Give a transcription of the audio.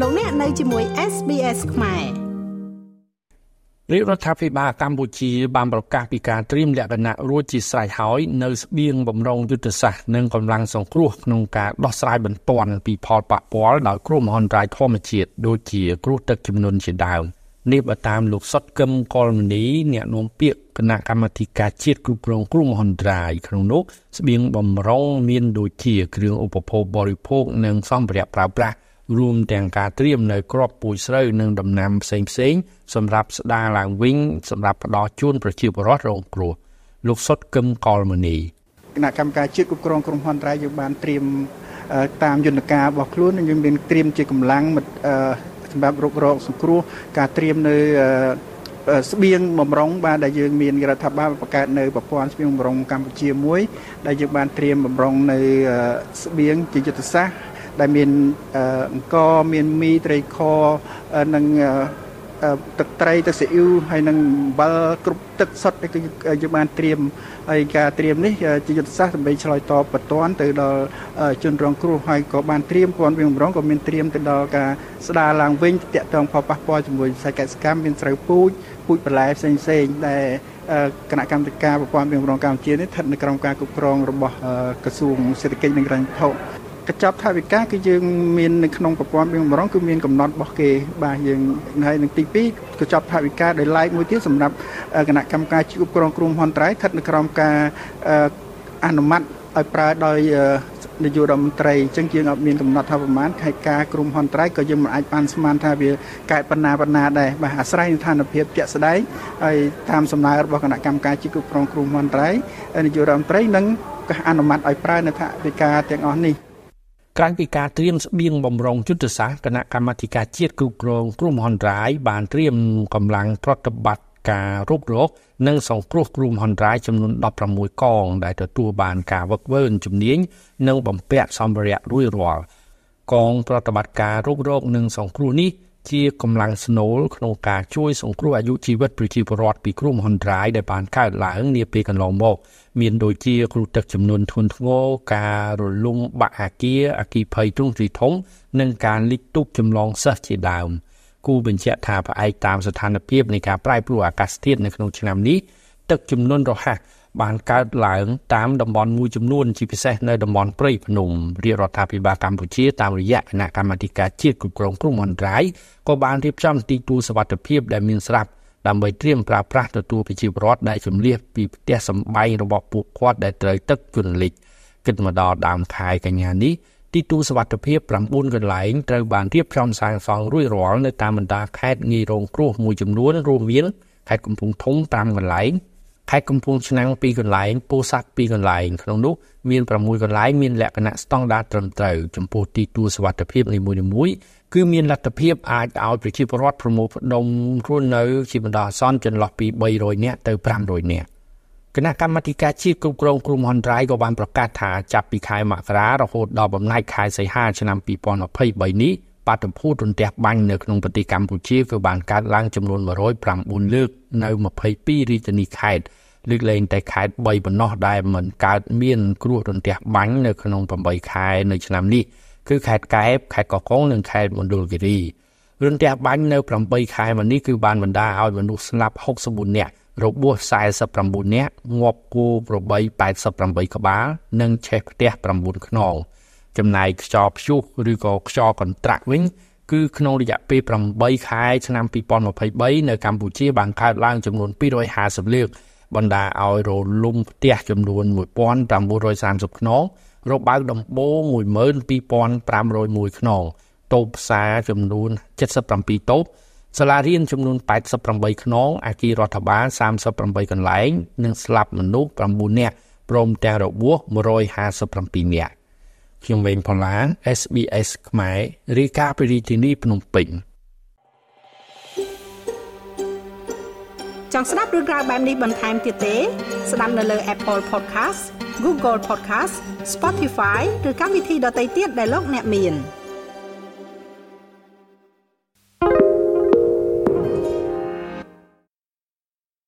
លោកអ្នកនៅជាមួយ SBS ខ្មែររាជរដ្ឋាភិបាលកម្ពុជាបានប្រកាសពីការត្រៀមលក្ខណៈរួចជាស្រេចហើយនៅស្បៀងបំរុងយុទ្ធសាស្ត្រនិងកម្លាំងសង្គ្រោះក្នុងការដោះស្រាយបន្ទាន់ពីផលប៉ះពាល់ដោយគ្រោះមហន្តរាយធម្មជាតិដូចជាគ្រោះទឹកជំនន់ជាដើមនេះបើតាមលោកសុតកឹមកុលមនីអ្នកនាំពាក្យគណៈកម្មាធិការជាតិគ្រប់គ្រងគ្រោះមហន្តរាយក្នុងនោះស្បៀងបំរុងមានដូចជាគ្រឿងឧបភោគបរិភោគនិងសម្ភារៈប្រើប្រាស់ រួមទាំងការត្រៀមនៅក្របពូជស្រូវនិងដំណាំផ្សេងផ្សេងសម្រាប់ស្ដារឡើងវិញសម្រាប់ផ្ដល់ជូនប្រជាពលរដ្ឋរងគ្រោះលោកសុតកឹមកុលមនីគណៈកម្មការជាតិគ្រប់គ្រងគ្រោះមហន្តរាយយើងបានត្រៀមតាមយន្តការរបស់ខ្លួនយើងមានត្រៀមជាកម្លាំងសម្រាប់រុករកសង្គ្រោះការត្រៀមនៅស្បៀងបំរុងបាទដែលយើងមានរដ្ឋាភិបាលបង្កើតនៅប្រព័ន្ធស្បៀងបំរុងកម្ពុជាមួយ ដែលយើងបានត្រៀមបំរុងនៅស្បៀងជាយុទ្ធសាស្ត្រ ដែលមានអង្គមានមីត្រីខនិងទឹកត្រីទឹកស៊ីអ៊ីវហើយនិងអំបិលគ្រប់ទឹកសុទ្ធគឺយើងបានត្រៀមហើយការត្រៀមនេះជាយុទ្ធសាស្ត្រដើម្បីឆ្លើយតបបន្ទាន់ទៅដល់ជនរងគ្រោះហើយក៏បានត្រៀមព័ន្ធវិញម្ដងក៏មានត្រៀមទៅដល់ការស្ដារឡើងវិញតាក់ទងផលប៉ះពាល់ជាមួយវិស័យកសិកម្មមានស្រូវពូជពូជបន្លែផ្សេងផ្សេងដែលគណៈកម្មការប្រព័ន្ធវិញម្ដងកម្ពុជានេះស្ថិតនៅក្រោមការគ្រប់គ្រងរបស់ក្រសួងសេដ្ឋកិច្ចនិងរញ្ញវត្ថុ កញ្ចប់ថវិកាគឺយើងមាននៅក្នុងប្រព័ន្ធបៀងម្រងគឺមានកំណត់របស់គេបាទយើងហើយនឹងទី2កញ្ចប់ថវិកាដោយឡែកមួយទៀតសម្រាប់គណៈកម្មការជួបក្រុងគ្រោះមហន្តរាយស្ថិតនៅក្រោមការអនុម័តឲ្យប្រើដោយនាយករដ្ឋមន្ត្រីអញ្ចឹងយើងអត់មានកំណត់ថាប្រមាណខេត្តការក្រុមហន្តរាយក៏យើងមិនអាចបានស្មានថាវាកែប៉ុណ្ណាប៉ុណ្ណាដែរបាទអាស្រ័យនឹងស្ថានភាពជាក់ស្ដែងហើយតាមសំណើរបស់គណៈកម្មការជាគ្រប់គ្រងគ្រោះមហន្តរាយនាយករដ្ឋមន្ត្រីនឹងអនុម័តឲ្យប្រើនៅថវិកាទាំងអស់នេះ ក្រៅពីការត្រៀមស្បៀងបំរុងយុទ្ធសាស្ត្រគណៈកម្មាធិការជាតិគ្រប់គ្រងគ្រោះមហន្តរាយបានត្រៀមកម្លាំងប្រតិបត្តិការរົບរោគនិងសង្គ្រោះគ្រោះមហន្តរាយចំនួន16កង ដែលទទួលបានការវឹកវើជំនាញនិងបំពាក់សម្ភារៈរួចរាល់កងប្រតិបត្តិការរົບរោគនិងសង្គ្រោះនេះ ជាកម្លាំងស្នូលក្នុងការជួយសង្គ្រោះអាយុជីវិតប្រជាពលរដ្ឋពីគ្រោះមហន្តរាយដែលបានកើតឡើងនាពេលកន្លងមក មានដូចជាគ្រោះទឹកចំនួនធ្ងន់ធ្ងរការរលំបាក់អាគារអគិភ័យទ្រង់ទ្រីធំ និងការលិចទូកចម្លងសិស្សជាដើមគូបញ្ជាក់ថាផ្អែកតាមស្ថានភាពនៃការប្រែប្រួលអាកាសធាតុនៅក្នុងឆ្នាំនេះទឹកចំនួនរហ័ស បានកើតឡើងតាមតំបន់មួយចំនួនជាពិសេសនៅតំបន់ព្រៃភ្នំរាជរដ្ឋាភិបាលកម្ពុជាតាមរយៈគណៈកម្មាធិការជាតិគ្រប់គ្រងគ្រោះមហន្តរាយក៏បានរៀបចំទីទួលសុវត្ថិភាពដែលមានស្រាប់ដើម្បីត្រៀមប្រើប្រាស់ទទួលប្រជាពលរដ្ឋដែលជំនះពីផ្ទះសម្បែងរបស់ពួកគាត់ដែលត្រូវទឹកជន់លិចគិតមកដល់ដើមខែកញ្ញានេះទីទួលសុវត្ថិភាព9កន្លែងត្រូវបានរៀបចំសាងសង់រួចរាល់នៅតាមបណ្ដាខេត្តងាយរងគ្រោះមួយចំនួនរួមមានខេត្តកំពង់ធំ5កន្លែង ខេត្តកំពង់ឆ្នាំង2កន្លែងពោធិ៍សាត់2កន្លែងក្នុងនោះមាន6កន្លែងមានលក្ខណៈស្តង់ដារត្រឹមត្រូវចំពោះទីទួលសុវត្ថិភាពនីមួយៗគឺមានលទ្ធភាពអាចឲ្យប្រជាពលរដ្ឋប្រមូលផ្ដុំរស់នៅជាបណ្ដោះអាសន្នចន្លោះពី300នាក់ទៅ500នាក់គណៈកម្មាធិការជាតិគ្រប់គ្រងគ្រោះមហន្តរាយក៏បានប្រកាសថាចាប់ពីខែមករារហូតដល់បំណាច់ខែសីហាឆ្នាំ2023នេះ បាតុភូតរន្ទះបាញ់នៅក្នុងប្រទេសកម្ពុជាគឺបានកើតឡើងចំនួន109លើកនៅ22រាជធានីខេត្តលើកលែងតែខេត្ត3ប៉ុណ្ណោះដែលមិនកើតមានគ្រោះរន្ទះបាញ់នៅក្នុង8ខែនៅឆ្នាំនេះគឺខេត្តកែបខេត្តកោះកុងនិងខេត្តមណ្ឌលគិរីរឿងផ្ទះបាញ់នៅ8ខែមកនេះគឺបានបណ្ដាឲ្យមនុស្សស្លាប់64នាក់របួស49នាក់ងាប់គោប្របី88ក្បាលនិងឆេះផ្ទះ9ខ្នង ចំណែកខ្យល់ព្យុះឬក៏ខ្យល់កន្ត្រាក់វិញគឺក្នុងរយៈពេល8ខែឆ្នាំ2023នៅកម្ពុជាបានកើតឡើងចំនួន250លើកបណ្ដាឲ្យរលំផ្ទះចំនួន1930ខ្នងរបើកដំបូង12501ខ្នងតូបផ្សារចំនួន77តូបសាលារៀនចំនួន88ខ្នងអាគាររដ្ឋបាល38កន្លែង និងស្លាប់មនុស្ស9នាក់ព្រមទាំងរបួស157នាក់ ខ្ញុំវេងផល្លា SBS ខ្មែររាយការណ៍ពីរាជធានីភ្នំពេញចង់ស្ដាប់រឿងរ៉ាវបែបនេះបន្ថែមទៀតទេ ស្ដាប់នៅលើ Apple Podcast Google Podcast Spotify ឬកម្មវិធីដទៃទៀតដែលលោកអ្នកមាន។